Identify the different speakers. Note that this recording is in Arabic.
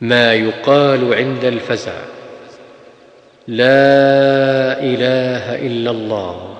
Speaker 1: ما يقال عند الفزع. لا إله إلا الله.